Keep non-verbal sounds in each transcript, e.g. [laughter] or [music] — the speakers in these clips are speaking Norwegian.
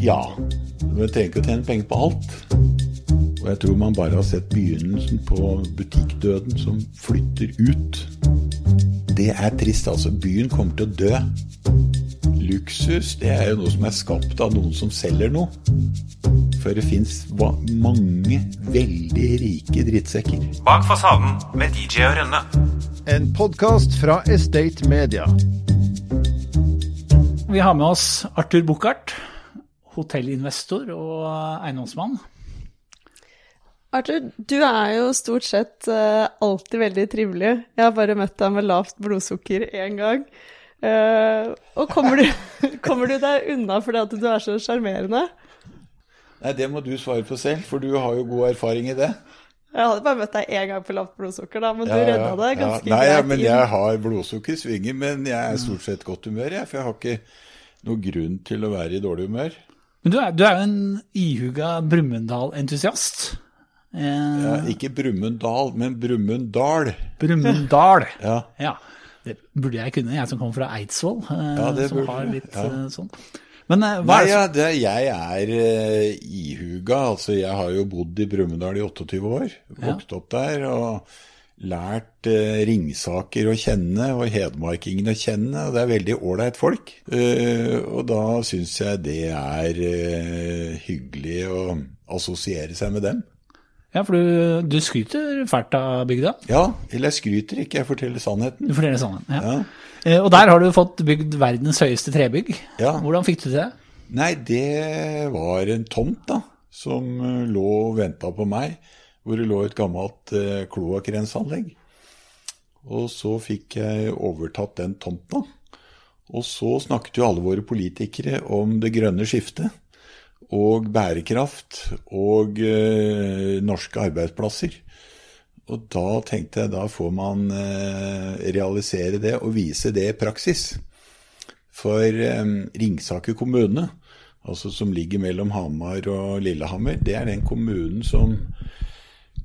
Ja. Men trenger ikke å tjene penger på alt. Og jeg tror man bare har sett begynnelsen på butikkdøden som flytter ut. Det er trist, altså. Byen kommer til å dø. Luksus det er jo noe som er skapt av noen som selger noe. For det fins mange veldig rike drittsekker. Bak fasaden med DJ og Rønne. En podkast fra Estate Media. Vi har med oss Arthur Buchardt, hotellinvestor og eiendomsmann. Arthur, du er jo stort sett uh, alltid veldig trivelig. Jeg har bare møtt deg med lavt blodsukker én gang. Uh, og kommer du, [laughs] kommer du deg unna fordi at du er så sjarmerende? Nei, det må du svare på selv, for du har jo god erfaring i det. Jeg hadde bare møtt deg én gang på lavt blodsukker, da, men ja, du redda det ganske ja. Nei, greit. Ja, men jeg har blodsukker i svingen, men jeg er stort sett godt humør, jeg. For jeg har ikke noe grunn til å være i dårlig humør. Men du er, du er jo en ihuga Brumunddal-entusiast. Eh, ja, ikke Brumunddal, men Brumunddal. Brumunddal. [laughs] ja. ja. Det burde jeg kunne, jeg som kommer fra Eidsvoll, eh, ja, det som burde, har litt ja. eh, sånn. Men hva Nei, ja, det, jeg er uh, ihuga. Altså, jeg har jo bodd i Brumunddal i 28 år. Vokst opp der og lært eh, Ringsaker å kjenne og hedmarkingen å kjenne. og Det er veldig ålreit folk. og da syns jeg det er hyggelig å assosiere seg med dem. Ja, for du, du skryter fælt av bygda? Ja, eller jeg skryter ikke, jeg forteller sannheten. Du forteller sannheten, ja. ja. Eh, og der har du fått bygd verdens høyeste trebygg. Ja. Hvordan fikk du til det? Nei, det var en tomt da, som eh, lå og venta på meg. Hvor det lå et gammelt eh, kloakkrenseanlegg. Og så fikk jeg overtatt den tomta. Og så snakket jo alle våre politikere om det grønne skiftet og bærekraft og eh, norske arbeidsplasser. Og da tenkte jeg da får man eh, realisere det og vise det i praksis. For eh, Ringsaker kommune, altså som ligger mellom Hamar og Lillehammer, det er den kommunen som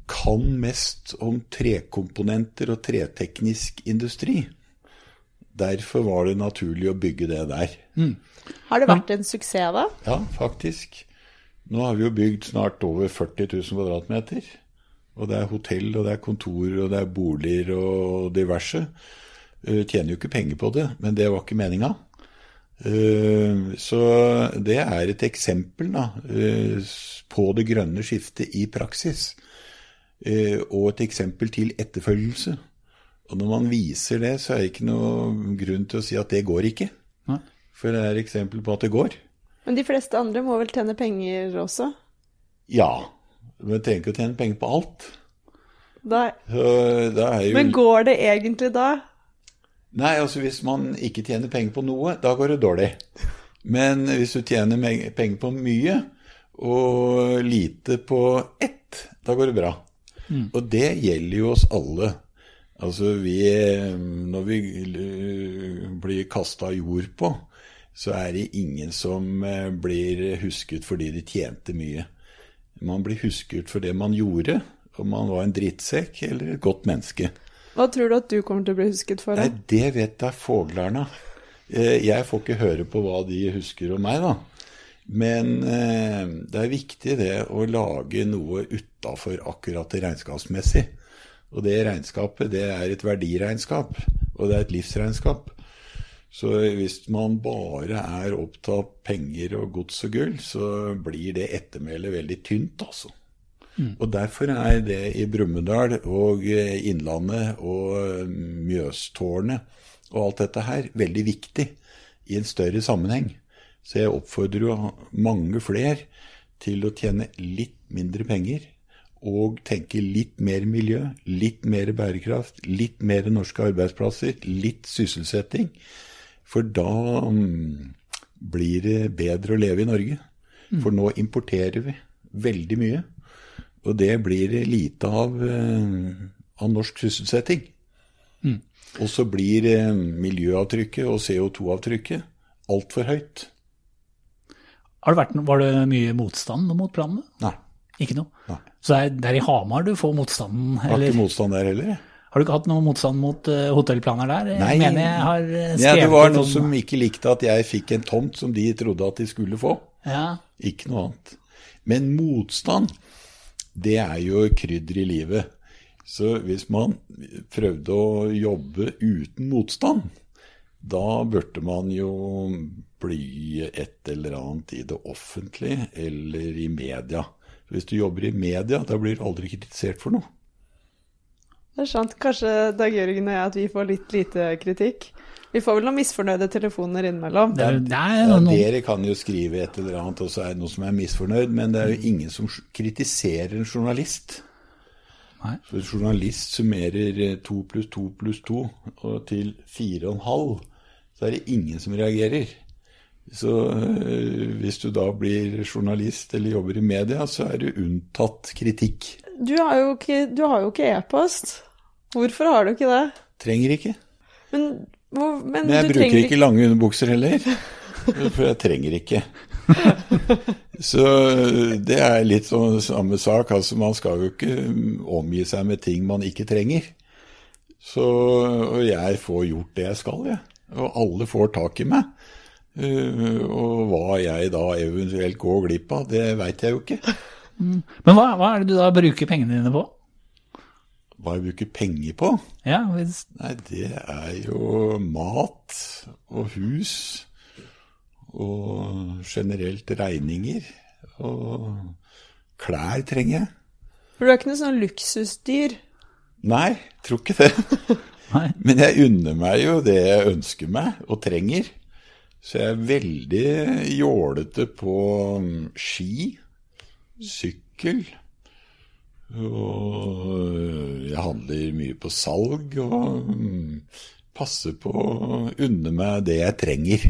kan mest om trekomponenter og treteknisk industri. Derfor var det naturlig å bygge det der. Mm. Har det vært en suksess, da? Ja, faktisk. Nå har vi jo bygd snart over 40 000 kvadratmeter. Og det er hotell, og det er kontor, og det er boliger og diverse. Uh, tjener jo ikke penger på det, men det var ikke meninga. Uh, så det er et eksempel da, uh, på det grønne skiftet i praksis. Og et eksempel til etterfølgelse. Og når man viser det, så er det ikke noe grunn til å si at det går ikke. Nei. For det er eksempel på at det går. Men de fleste andre må vel tjene penger også? Ja. Men trenger ikke å tjene penger på alt. Nei. Så, jo... Men går det egentlig da? Nei, altså hvis man ikke tjener penger på noe, da går det dårlig. Men hvis du tjener penger på mye, og lite på ett, da går det bra. Mm. Og det gjelder jo oss alle. Altså vi Når vi blir kasta jord på, så er det ingen som blir husket fordi de tjente mye. Man blir husket for det man gjorde, om man var en drittsekk eller et godt menneske. Hva tror du at du kommer til å bli husket for? Nei, Det vet da foglarna. Jeg får ikke høre på hva de husker om meg, da. Men det er viktig det å lage noe utafor akkurat det regnskapsmessig. Og det regnskapet, det er et verdiregnskap, og det er et livsregnskap. Så hvis man bare er opptatt penger og gods og gull, så blir det ettermælet veldig tynt, altså. Mm. Og derfor er det i Brumunddal og Innlandet og Mjøstårnet og alt dette her veldig viktig i en større sammenheng. Så jeg oppfordrer jo mange flere til å tjene litt mindre penger og tenke litt mer miljø, litt mer bærekraft, litt mer norske arbeidsplasser, litt sysselsetting. For da um, blir det bedre å leve i Norge. For nå importerer vi veldig mye. Og det blir lite av, uh, av norsk sysselsetting. Mm. Og så blir uh, miljøavtrykket og CO2-avtrykket altfor høyt. Har det vært, var det mye motstand mot planene? Nei. Ikke noe? Nei. Så det er, det er i Hamar du får motstanden? Har ikke motstand der heller, har du ikke hatt noe motstand mot uh, hotellplaner der? Nei. mener jeg har uh, Ja, det var noen som ikke likte at jeg fikk en tomt som de trodde at de skulle få. Ja. Ikke noe annet. Men motstand, det er jo krydder i livet. Så hvis man prøvde å jobbe uten motstand, da burde man jo bli et eller annet i det offentlige eller i media. Hvis du jobber i media, da blir du aldri kritisert for noe. Det er sant. Kanskje Dag Jørgen og jeg at vi får litt lite kritikk. Vi får vel noen misfornøyde telefoner innimellom. Det er, det er Ja, dere kan jo skrive et eller annet, og så er det noen som er misfornøyd, men det er jo ingen som kritiserer en journalist. Nei. For en journalist summerer eh, to pluss to pluss to til fire og en halv, så er det ingen som reagerer. Så øh, hvis du da blir journalist eller jobber i media, så er du unntatt kritikk. Du har jo ikke, e-post. e-post. Hvorfor har du ikke det? Trenger ikke. Men, hvor, men, Men jeg bruker trenger ikke lange underbukser heller. [laughs] For jeg trenger ikke. [laughs] Så det er litt sånn samme sak. Altså man skal jo ikke omgi seg med ting man ikke trenger. Så og jeg får gjort det jeg skal, jeg. Og alle får tak i meg. Eh, og hva jeg da eventuelt går glipp av, det veit jeg jo ikke. [laughs] Men hva, hva er det du da bruker pengene dine på? Hva jeg bruker penger på? Ja, hvis, Nei, det er jo mat og hus og generelt regninger. Og klær trenger jeg. For du er ikke noe sånn luksusdyr. Nei, tror ikke det. [laughs] nei. Men jeg unner meg jo det jeg ønsker meg og trenger. Så jeg er veldig jålete på mm, ski, sykkel. Og jeg handler mye på salg og mm, passer på å unne meg det jeg trenger.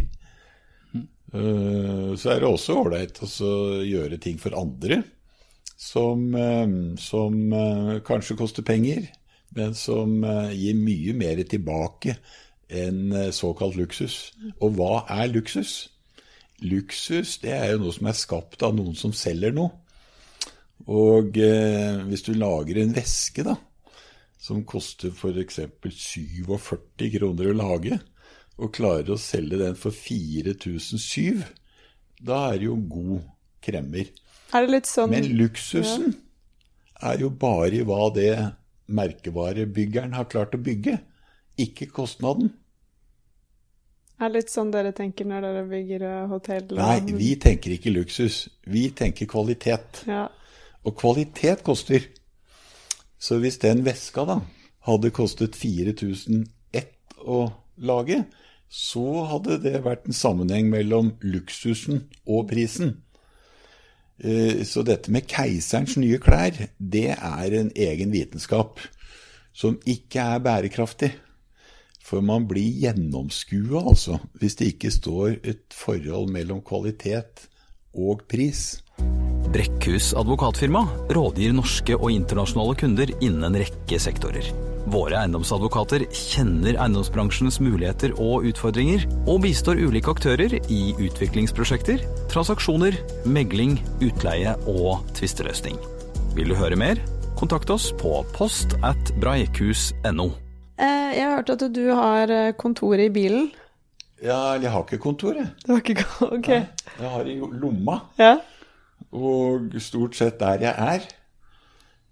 Eh, Så er det også ålreit å gjøre ting for andre som, eh, som kanskje koster penger, men som gir mye mer tilbake enn eh, såkalt luksus. Og hva er luksus? Luksus det er jo noe som er skapt av noen som selger noe. Og eh, hvis du lager en væske da, som koster f.eks. 47 kroner å lage, og klarer å selge den for 4007, da er det jo god kremmer. Er sånn Men luksusen er jo bare i hva det merkevarebyggeren har klart å bygge, ikke kostnaden. Er det litt sånn dere tenker når dere bygger eh, hotell? Nei, vi tenker ikke luksus. Vi tenker kvalitet. Ja. Og kvalitet koster. Så hvis den veska da hadde kostet 4001 å lage, så hadde det vært en sammenheng mellom luksusen og prisen. Eh, Så dette med keiserens nye klær, det er en egen vitenskap som ikke er bærekraftig. For man blir gjennomskua, altså, hvis det ikke står et forhold mellom kvalitet og pris. Brekkhus advokatfirma rådgir norske og internasjonale kunder innen en rekke sektorer. Våre eiendomsadvokater kjenner eiendomsbransjens muligheter og utfordringer, og bistår ulike aktører i utviklingsprosjekter, transaksjoner, megling, utleie og tvisteløsning. Vil du høre mer? Kontakt oss på post at breikhus.no. Eh, Jeg har hørt at du har kontoret i bilen. Ja, eller jeg har ikke kontor, jeg. Du har ikke [laughs] Ok. Jeg har i lomma, Ja. og stort sett der jeg er.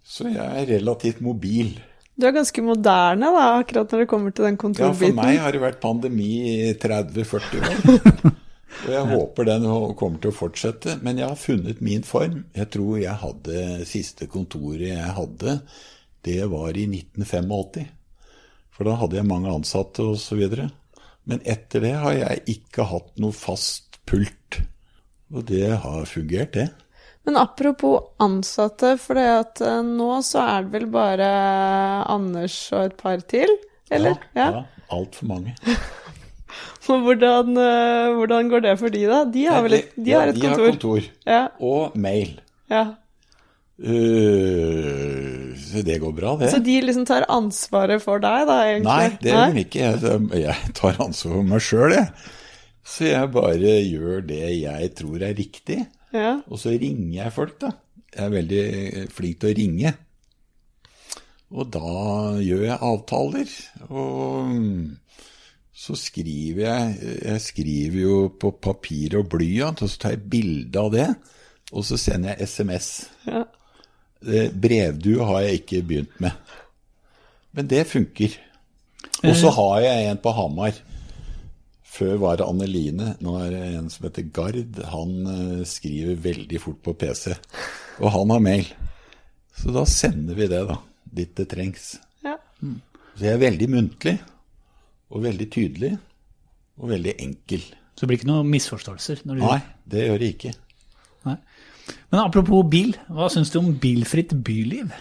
Så jeg er relativt mobil. Du er ganske moderne da, akkurat når det kommer til den Ja, for meg har det vært pandemi i 30-40 [laughs] år. Og jeg håper den kommer til å fortsette. Men jeg har funnet min form. Jeg tror jeg hadde siste kontoret jeg hadde, det var i 1985. For da hadde jeg mange ansatte osv. Men etter det har jeg ikke hatt noe fast pult. Og det har fungert, det. Men apropos ansatte, for eh, nå så er det vel bare Anders og et par til, eller? Ja. ja Altfor mange. [laughs] Hvordan, eh, hvordan går det for de da? De har vel et, de Ja, har et de kontor. Har kontor. Ja, Og mail. ja. Uh, det går bra, det. Så de liksom tar ansvaret for deg da, egentlig? Nei, det gjør de ikke. Jeg, jeg tar ansvar for meg sjøl, jeg. Så jeg bare gjør det jeg tror er riktig. Ja. Og så ringer jeg folk, da. Jeg er veldig flink til å ringe. Og da gjør jeg avtaler. Og så skriver jeg Jeg skriver jo på papir og blyant, og så tar jeg bilde av det, og så sender jeg SMS. Ja. Eh, Brevdue har jeg ikke begynt med. Men det funker. Og så har jeg en på Hamar. Før var det Anneline, nå er det en som heter Gard. Han eh, skriver veldig fort på PC, og han har mail. Så da sender vi det, da. Dit det trengs. Ja. Så jeg er veldig muntlig, og veldig tydelig, og veldig enkel. Så det blir ikke noen misforståelser? Når du... Nei, det gjør det ikke. Nei. Men apropos bil, hva syns du om bilfritt byliv?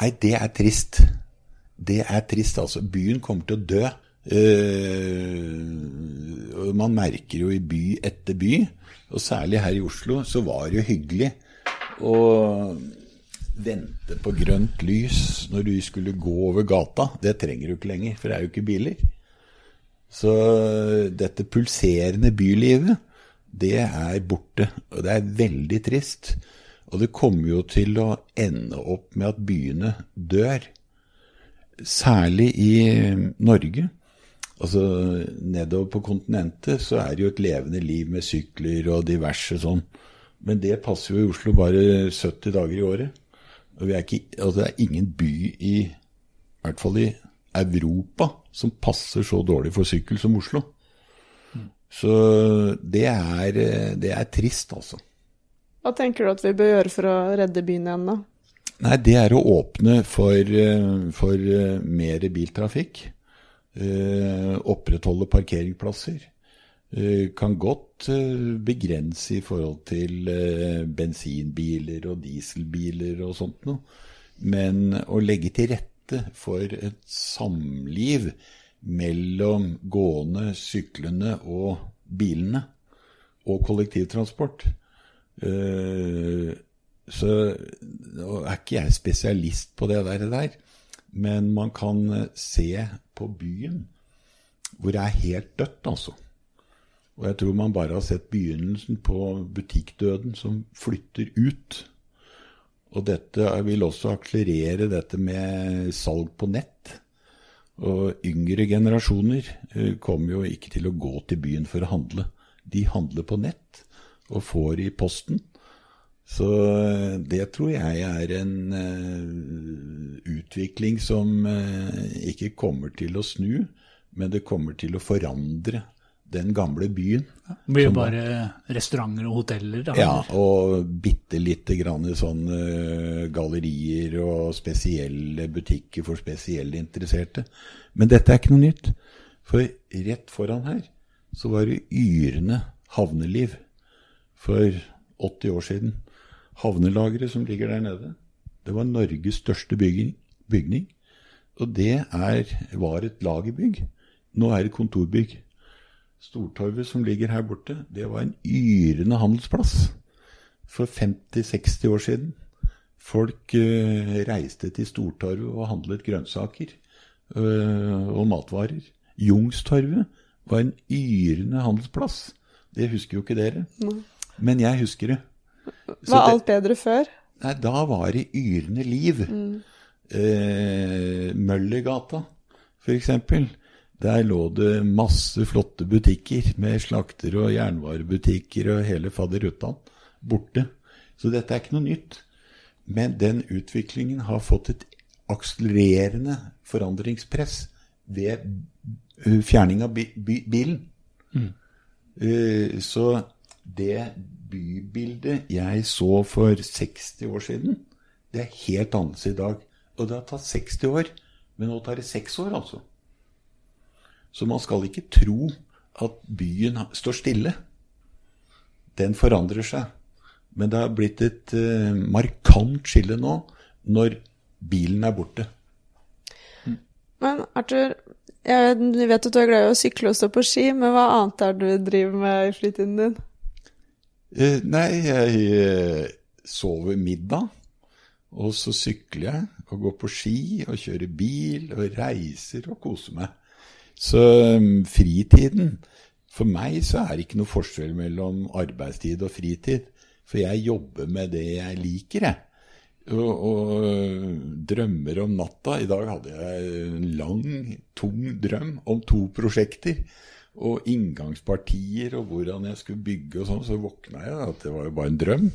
Nei, det er trist. Det er trist, altså. Byen kommer til å dø. Uh, man merker jo i by etter by, og særlig her i Oslo, så var det jo hyggelig å vente på grønt lys når du skulle gå over gata. Det trenger du ikke lenger, for det er jo ikke biler. Så dette pulserende bylivet, det er borte. Og det er veldig trist. Og det kommer jo til å ende opp med at byene dør. Særlig i Norge. Altså Nedover på kontinentet så er det jo et levende liv med sykler og diverse sånn. Men det passer jo i Oslo bare 70 dager i året. Og vi er ikke, altså det er ingen by i, i hvert fall i Europa som passer så dårlig for sykkel som Oslo. Så det er, det er trist, altså. Hva tenker du at vi bør gjøre for å redde byen igjen, da? Nei, det er å åpne for, eh, for eh, mer biltrafikk. Eh, opprettholde parkeringsplasser. Kan godt begrense i forhold til bensinbiler og dieselbiler og sånt noe. Men å legge til rette for et samliv mellom gående, syklende og bilene, og kollektivtransport eh, Så er ikke jeg spesialist på det der, men man kan eh, se på byen hvor det er helt dødt, altså. Og jeg tror man bare har sett begynnelsen på butikkdøden som flytter ut. Og dette vil også akselerere dette med salg på nett. Og yngre generasjoner eh, kommer jo ikke til å gå til byen for å handle. De handler på nett og får i posten. Så eh, det tror jeg er en uh, utvikling som ikke kommer til å snu, men det kommer til å forandre den gamle byen. Det blir jo bare bare restauranter og hoteller. Da. Ja, og bitte lite grann sånne eh, gallerier og spesielle butikker for spesielle interesserte. Men dette er ikke noe nytt. For rett foran her så var det yrende havneliv for 80 år siden. Havnelageret som ligger der nede, det var Norges største bygning. bygning og det er, var et lagerbygg. Nå er det kontorbygg. Stortorvet som ligger her borte, det var en yrende handelsplass for 50-60 år siden. Folk eh, reiste til Stortorvet og handlet grønnsaker eh, og matvarer. Jungstorvet var en yrende handelsplass. Det husker jo ikke dere. Men jeg husker det. Så Var alt bedre før? Nei, da var det yrende liv. Eh, Møllergata, for eksempel. Der lå det masse flotte butikker med slakter og jernvarebutikker og hele fadderuttan borte. Så dette er ikke noe nytt. Men den utviklingen har fått et akselererende forandringspress ved eh, fjerning av bi bi bilen. Mm. Så det bybildet jeg så for 60 år siden, det er helt annerledes i dag. Og det har tatt 60 år, men nå tar det 6 år, altså. Så man skal ikke tro at byen står stille. Den forandrer seg. Men det har blitt et uh, markant skille nå, når bilen er borte. Men Arthur, jeg vet at du er glad i å sykle og stå på ski, men hva annet er det du driver med i fritiden din? Uh, nei, jeg uh, sover middag, og så sykler jeg og går på ski og kjører bil og reiser og koser meg. Så um, fritiden For meg så er det ikke noe forskjell mellom arbeidstid og fritid. For jeg jobber med det jeg liker, jeg. Og, og drømmer om natta. I dag hadde jeg en lang, tung drøm om to prosjekter. Og inngangspartier og hvordan jeg skulle bygge og sånn. Så våkna jeg at det var jo bare en drøm.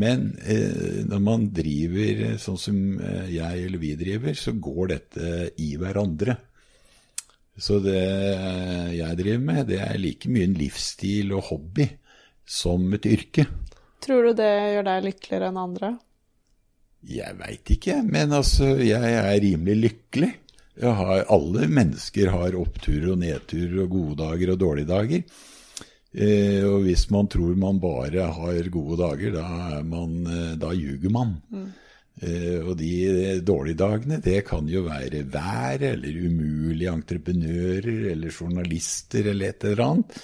Men eh, når man driver sånn som eh, jeg eller vi driver, så går dette i hverandre. Så det jeg driver med, det er like mye en livsstil og hobby som et yrke. Tror du det gjør deg lykkeligere enn andre? Jeg veit ikke, men altså, jeg er rimelig lykkelig. Har, alle mennesker har oppturer og nedturer og gode dager og dårlige dager. Eh, og hvis man tror man bare har gode dager, da, man, eh, da ljuger man. Eh, og de dårlige dagene, det kan jo være vær, eller umulige entreprenører, eller journalister, eller et eller annet.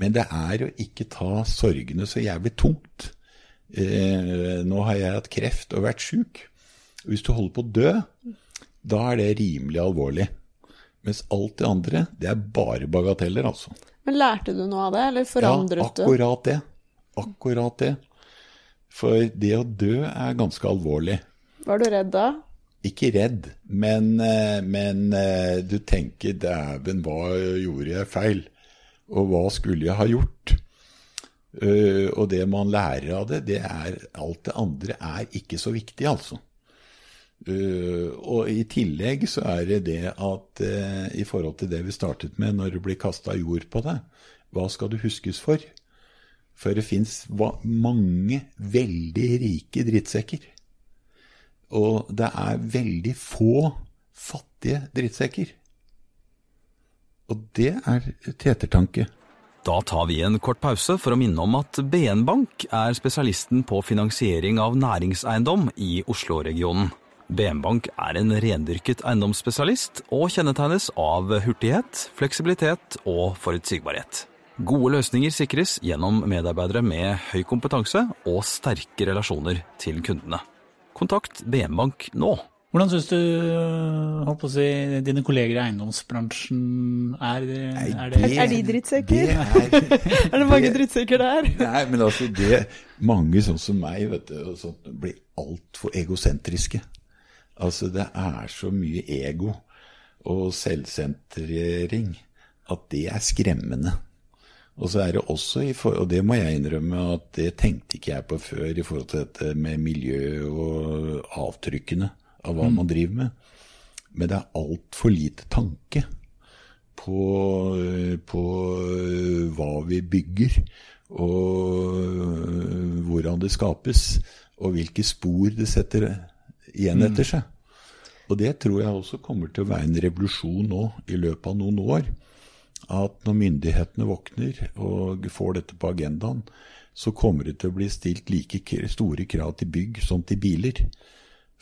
Men det er å ikke ta sorgene så jævlig tungt. Eh, nå har jeg hatt kreft og vært sjuk. Hvis du holder på å dø, da er det rimelig alvorlig. Mens alt det andre, det er bare bagateller, altså. Men lærte du noe av det, eller forandret du? ja, akkurat det. Akkurat det. For det å dø er ganske alvorlig. Var du redd da? Ikke redd, men, eh, men eh, du tenker dæven, hva gjorde jeg feil? Og hva skulle jeg ha gjort? Eh, og det man lærer av det, det er alt det andre er ikke så viktig, altså. Og i tillegg så er det det at i forhold til det vi startet med, når det blir kasta jord på deg, hva skal du huskes for? For det fins mange veldig rike drittsekker. Og det er veldig få fattige drittsekker. Og det er til ettertanke. Da tar vi en kort pause for å minne om at BN Bank er spesialisten på finansiering av næringseiendom i Oslo-regionen. BN Bank er en rendyrket eiendomsspesialist og kjennetegnes av hurtighet, fleksibilitet og forutsigbarhet. Gode løsninger sikres gjennom medarbeidere med høy kompetanse og sterke relasjoner til kundene. Kontakt BM Bank nå. Hvordan syns du å si, dine kolleger i eiendomsbransjen er? er, det, Er de drittsekker? Det er, [laughs] Er det mange drittsekker der? [laughs] Nei, men altså det Mange sånn som meg vet du, og sånt, blir altfor egosentriske. Altså det er så mye ego og selvsentrering at det er skremmende. Og så er det også, i for, og det må jeg innrømme, at det tenkte ikke jeg på før i forhold til dette med miljø og avtrykkene av hva man driver med. Men det er altfor lite tanke på, på hva vi bygger, og hvordan det skapes, og hvilke spor det setter igjen etter seg. Og det tror jeg også kommer til å være en revolusjon nå i løpet av noen år. At når myndighetene våkner og får dette på agendaen, så kommer det til å bli stilt like store krav til bygg som til biler.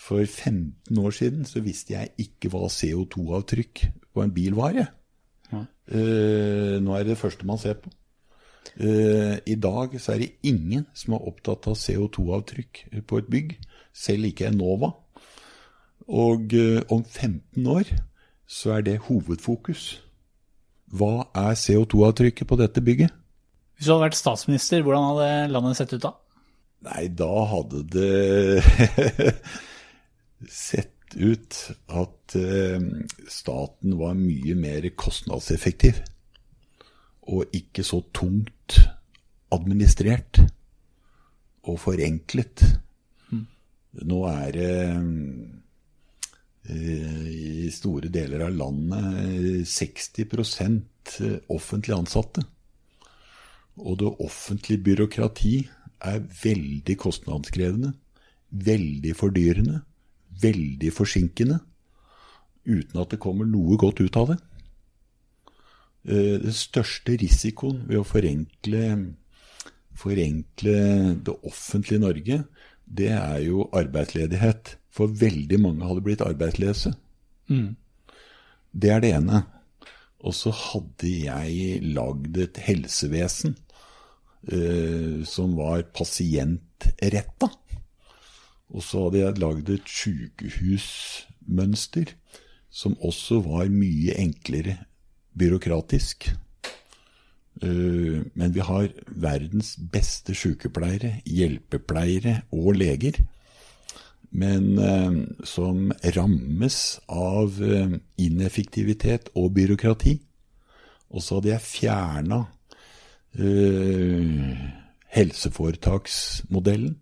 For 15 år siden så visste jeg ikke hva CO2-avtrykk på en bil var. jeg. Uh, nå er det det første man ser på. Uh, I dag så er det ingen som er opptatt av CO2-avtrykk på et bygg, selv ikke Enova. Og uh, om 15 år så er det hovedfokus. Hva er CO2-avtrykket på dette bygget? Hvis du hadde vært statsminister, hvordan hadde landet sett ut da? Nei, da hadde det [laughs] sett ut at eh, staten var mye mer kostnadseffektiv. Og ikke så tungt administrert og forenklet. Nå er det eh, i store deler av landet eh, 60% offentlig ansatte. Og det offentlige byråkrati er veldig kostnadskrevende, veldig fordyrende, veldig forsinkende, uten at det kommer noe godt ut av det. Eh, Den største risikoen ved å forenkle, forenkle det offentlige Norge, det er jo arbeidsledighet. For veldig mange hadde blitt arbeidsløse. Det er det ene. Og så hadde jeg lagd et helsevesen eh, som var pasientretta. Og så hadde jeg lagd et sykehusmønster som også var mye enklere byråkratisk. Eh, men vi har verdens beste sykepleiere, hjelpepleiere og leger. Men eh, som rammes av eh, ineffektivitet og byråkrati. Og så hadde jeg fjerna eh, helseforetaksmodellen.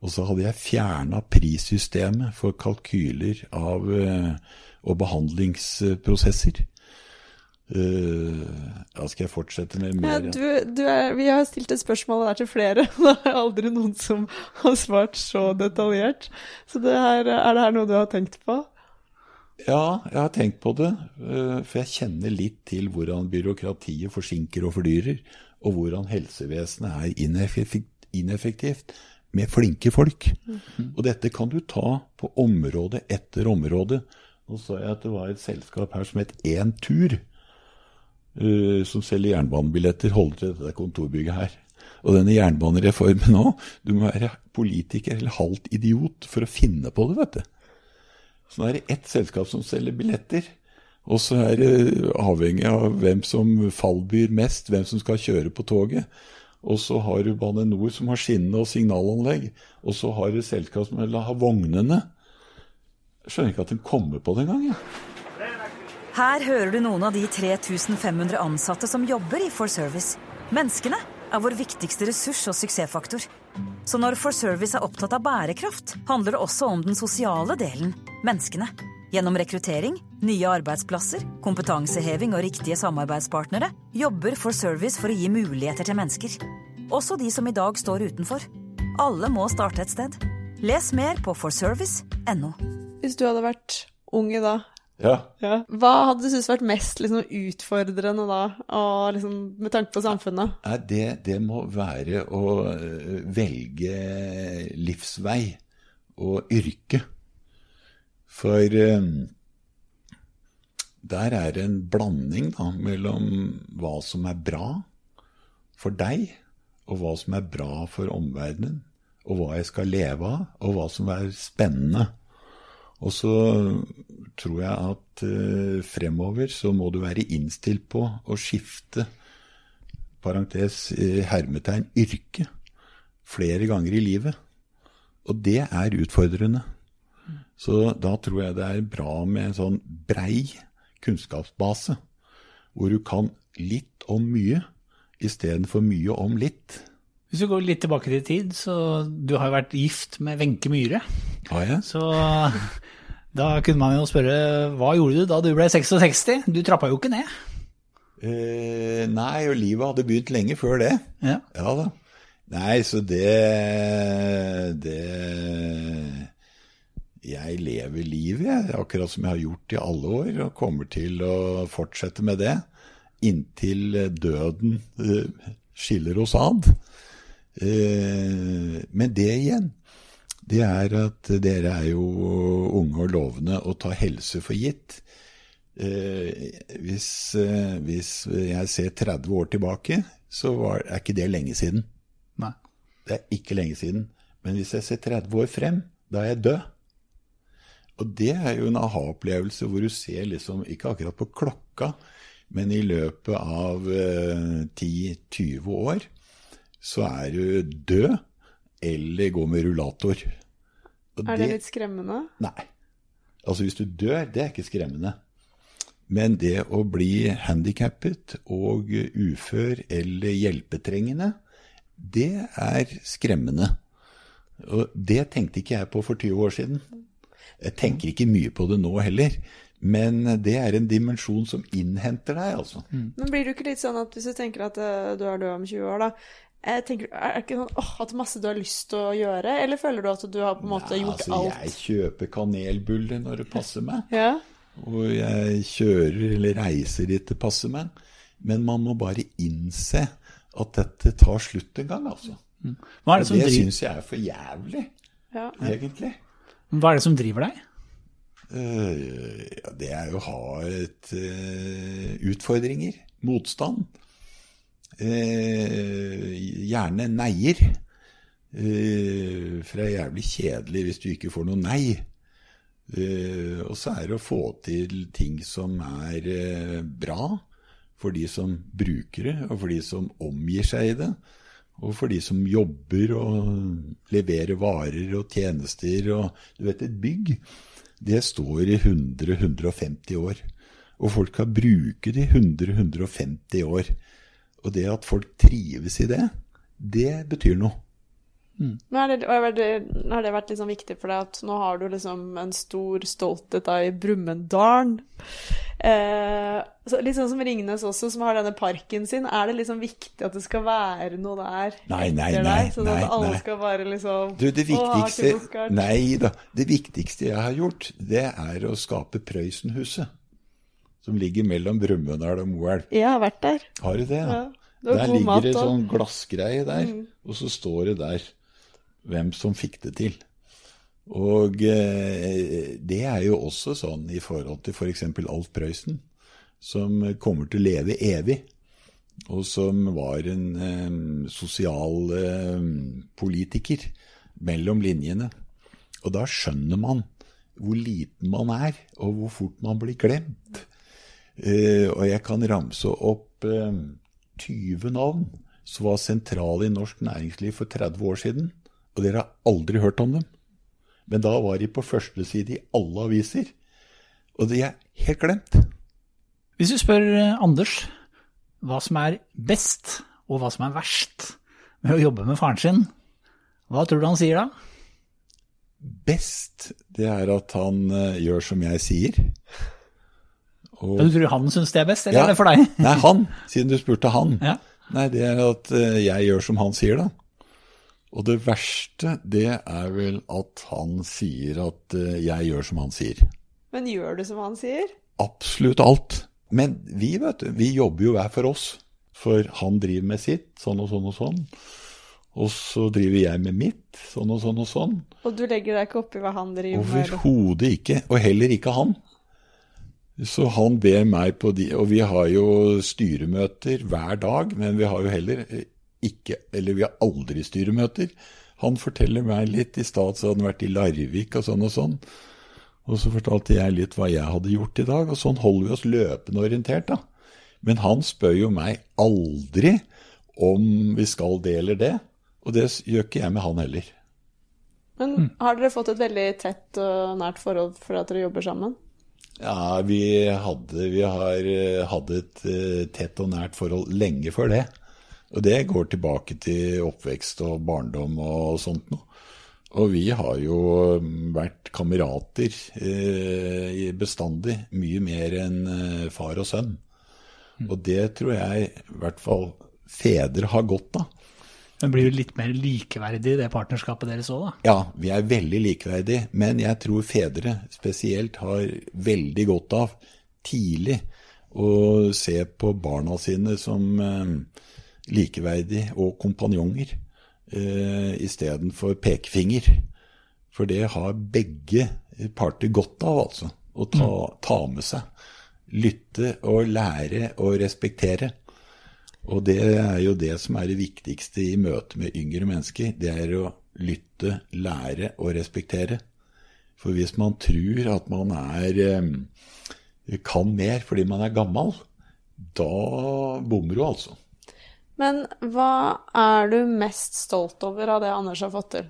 Og så hadde jeg fjerna prissystemet for kalkyler av, eh, og behandlingsprosesser. Eh, da skal jeg fortsette med Ja, du, du er, vi har stilt et spørsmål der til flere, [laughs] det er aldri noen som har svart så detaljert. Så det her, er det her noe du har tenkt på? Ja, jeg har tenkt på det. eh, For jeg kjenner litt til hvordan byråkratiet forsinker og fordyrer, og hvordan helsevesenet er ineffektivt, ineffektivt med flinke folk. Og dette kan du ta på område etter område. Nå så jeg at det var et selskap her som het Entur, uh, som selger jernbanebilletter, holder til dette kontorbygget her. Og denne jernbanereformen nå, du må være politiker eller halvt idiot for å finne på det, vet du. Så nå er det ett selskap som selger billetter. Og så er det avhengig av hvem som fallbyr mest, hvem som skal kjøre på toget. Og så har du Bane Nor som har skinnene og signalanlegg. Og så har du selskap som vil ha vognene. Jeg skjønner ikke at de kommer på det engang. Ja. Her hører du noen av de 3500 ansatte som jobber i For Service. Menneskene er vår viktigste ressurs og suksessfaktor. Så når For Service er opptatt av bærekraft, handler det også om den sosiale delen menneskene. Gjennom rekruttering, nye arbeidsplasser, kompetanseheving og riktige samarbeidspartnere jobber For Service for å gi muligheter til mennesker. Også de som i dag står utenfor. Alle må starte et sted. Les mer på forservice.no. Hvis du hadde vært ung i dag, ja. ja. hva hadde du syntes vært mest liksom, utfordrende da, og, liksom, med tanke på samfunnet? Det, det må være å eh, velge livsvei og yrke. For eh, der er det en blanding da, mellom hva som er bra for deg, og hva som er bra for omverdenen, og hva jeg skal leve av, og hva som er spennende. Og så tror jeg at eh, fremover så må du være innstilt på å skifte, parentes eh, hermetegn, yrke flere ganger i livet. Og det er utfordrende. Så da tror jeg det er bra med en sånn brei kunnskapsbase, hvor du kan litt om mye istedenfor mye om litt. Hvis vi går litt tilbake til tid, så du har jo vært gift med Wenche Myhre. Har jeg? Så da kunne man jo spørre hva gjorde du da du ble 66? Du trappa jo ikke ned. Eh, nei, og livet hadde begynt lenge før det. Ja. Ja da. Nei, så det Det Jeg lever livet, jeg. Akkurat som jeg har gjort i alle år, og kommer til å fortsette med det. Inntil døden eh, skiller oss ad. Eh, men det igjen, det er at dere er jo unge og lovende og tar helse for gitt. Eh, hvis, eh, hvis jeg ser 30 år tilbake, så var, er ikke det lenge siden. Nei. Det er ikke lenge siden. Men hvis jeg ser 30 år frem, da er jeg død. Og det er jo en aha-opplevelse hvor du ser liksom, ikke akkurat på klokka, men i løpet av eh, 10-20 år, så er du død eller går med rullator. Og Er det litt skremmende? Nei. Altså hvis du dør, det er ikke skremmende. Men det å bli handikappet og ufør eller hjelpetrengende, det er skremmende. Og det tenkte ikke jeg på for 20 år siden. Jeg tenker ikke mye på det nå heller. Men det er en dimensjon som innhenter deg, altså. Men blir du ikke litt sånn at hvis du tenker at eh, du er død om 20 år, da jeg tenker, Er det ikke sånn åh, at masse du har lyst til å gjøre, eller føler du at du har på en måte Nei, gjort altså, alt? Jeg kjøper kanelbuller når det passer meg. Ja? Og jeg kjører eller reiser dit det passer meg. Men man må bare innse at dette tar slutt en gang, altså. Hva er det som, det driver, syns jeg er for jævlig, ja. egentlig. hva er det som driver deg? Uh, ja, det er jo å ha et uh, utfordringer, motstand. Eh, gjerne neier. Eh, for det er jævlig kjedelig hvis du ikke får noe nei. Eh, og så er det å få til ting som er eh, bra for de som bruker det, og for de som omgir seg i det. Og for de som jobber og leverer varer og tjenester og Du vet, et bygg, det står i 100-150 år. Og folk kan bruke det i 100-150 år. Og det at folk trives i det, det betyr noe. Men har det, er det, har det vært liksom viktig for deg at nå har du liksom en stor stolthet da i Brumunddalen? Eh, litt sånn som Ringnes også, som har denne parken sin. Er det liksom viktig at det skal være noe der Nei, nei, etter nei, deg? Sånn nei, at alle nei. skal bare liksom Du, det «Å, viktigste bukkert». Nei da. Det viktigste jeg har gjort, det er å skape Prøysenhuset. Som ligger mellom Brumunddal og Moelv. Jeg har vært der. Har du det? Ja. Det Der ligger mat det en sånn glassgreie der, og så står det der hvem som fikk det til. Og eh, det er jo også sånn i forhold til f.eks. Alf Prøysen, som kommer til å leve evig. Og som var en eh, sosial eh, politiker mellom linjene. Og da skjønner man hvor liten man er, og hvor fort man blir glemt. Eh, og jeg kan ramse opp eh, 20 navn som var sentrale i norsk næringsliv for 30 år siden. Og dere har aldri hørt om dem. Men da var de på første side i alle aviser. Og de er helt glemt. Hvis du spør eh, Anders hva som er best, og hva som er verst med å jobbe med faren sin, hva tror du han sier da? Best, det er at han eh, gjør som jeg sier. Og, Du tror han syns det er best, eller Ja. er det for deg? Nei, han, siden du spurte han. Ja. Nei, det er at eh, jeg gjør som han sier, da. Og det verste, det er vel at han sier at eh, jeg gjør som han sier. Men gjør du som han sier? Absolutt alt. Men vi, vet du, vi jobber jo hver for oss. For han driver med sitt, sånn og sånn og sånn. Og så driver jeg med mitt, sånn og sånn og sånn. Og du legger deg ikke oppi hva han driver med? Overhodet ikke. Og heller ikke han. Så han ber meg på de Og vi har jo styremøter hver dag, men vi har jo heller eh, ikke Eller vi har aldri styremøter. Han forteller meg litt. I stad så hadde han vært i Larvik og sånn og sånn. Og så fortalte jeg litt hva jeg hadde gjort i dag, og sånn holder vi oss løpende orientert, da. Men han spør jo meg aldri om vi skal det eller det, og det gjør ikke jeg med han heller. Men Mm. har dere fått et veldig tett og nært forhold fordi at dere jobber sammen? Ja, vi hadde, vi har, eh, hadde et eh, tett og nært forhold lenge før det. Og det går tilbake til oppvekst og barndom og sånt noe. Og vi har jo mm, vært kamerater eh, bestandig, mye mer enn eh, far og sønn. Og det tror jeg i hvert fall fedre har godt av. Det blir jo litt mer likeverdig, det partnerskapet deres òg, da. Ja, vi er veldig likeverdige, men jeg tror fedre spesielt har veldig godt av tidlig å se på barna sine som eh, likeverdige og kompanjonger eh, istedenfor pekefinger. For det har begge parter godt av, altså. Å ta, ta med seg. Lytte og lære og respektere. Og det er jo det som er det viktigste i møte med yngre mennesker. Det er å lytte, lære og respektere. For hvis man tror at man er eh, kan mer fordi man er gammel, da bommer du altså. Men hva er du mest stolt over av det Anders har fått til?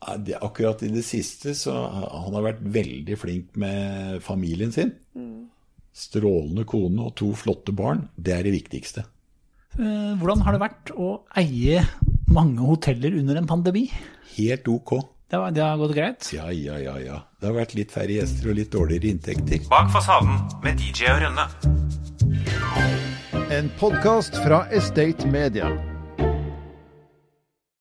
Akkurat i det siste så han har vært veldig flink med familien sin. Strålende kone og to flotte barn. Det er det viktigste. Eh, Hvordan har det vært å eie mange hoteller under en pandemi? Helt ok. Det, var, det har gått greit? Ja, ja, ja, ja. Det har vært litt færre gjester og litt dårligere inntekter. Bak fasaden med DJ og Rønne. En podkast fra Estate Media.